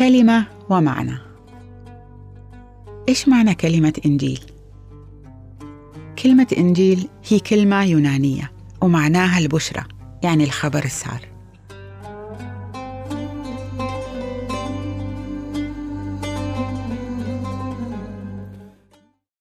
كلمة ومعنى إيش معنى كلمة إنجيل؟ كلمة إنجيل هي كلمة يونانية ومعناها البشرى يعني الخبر السار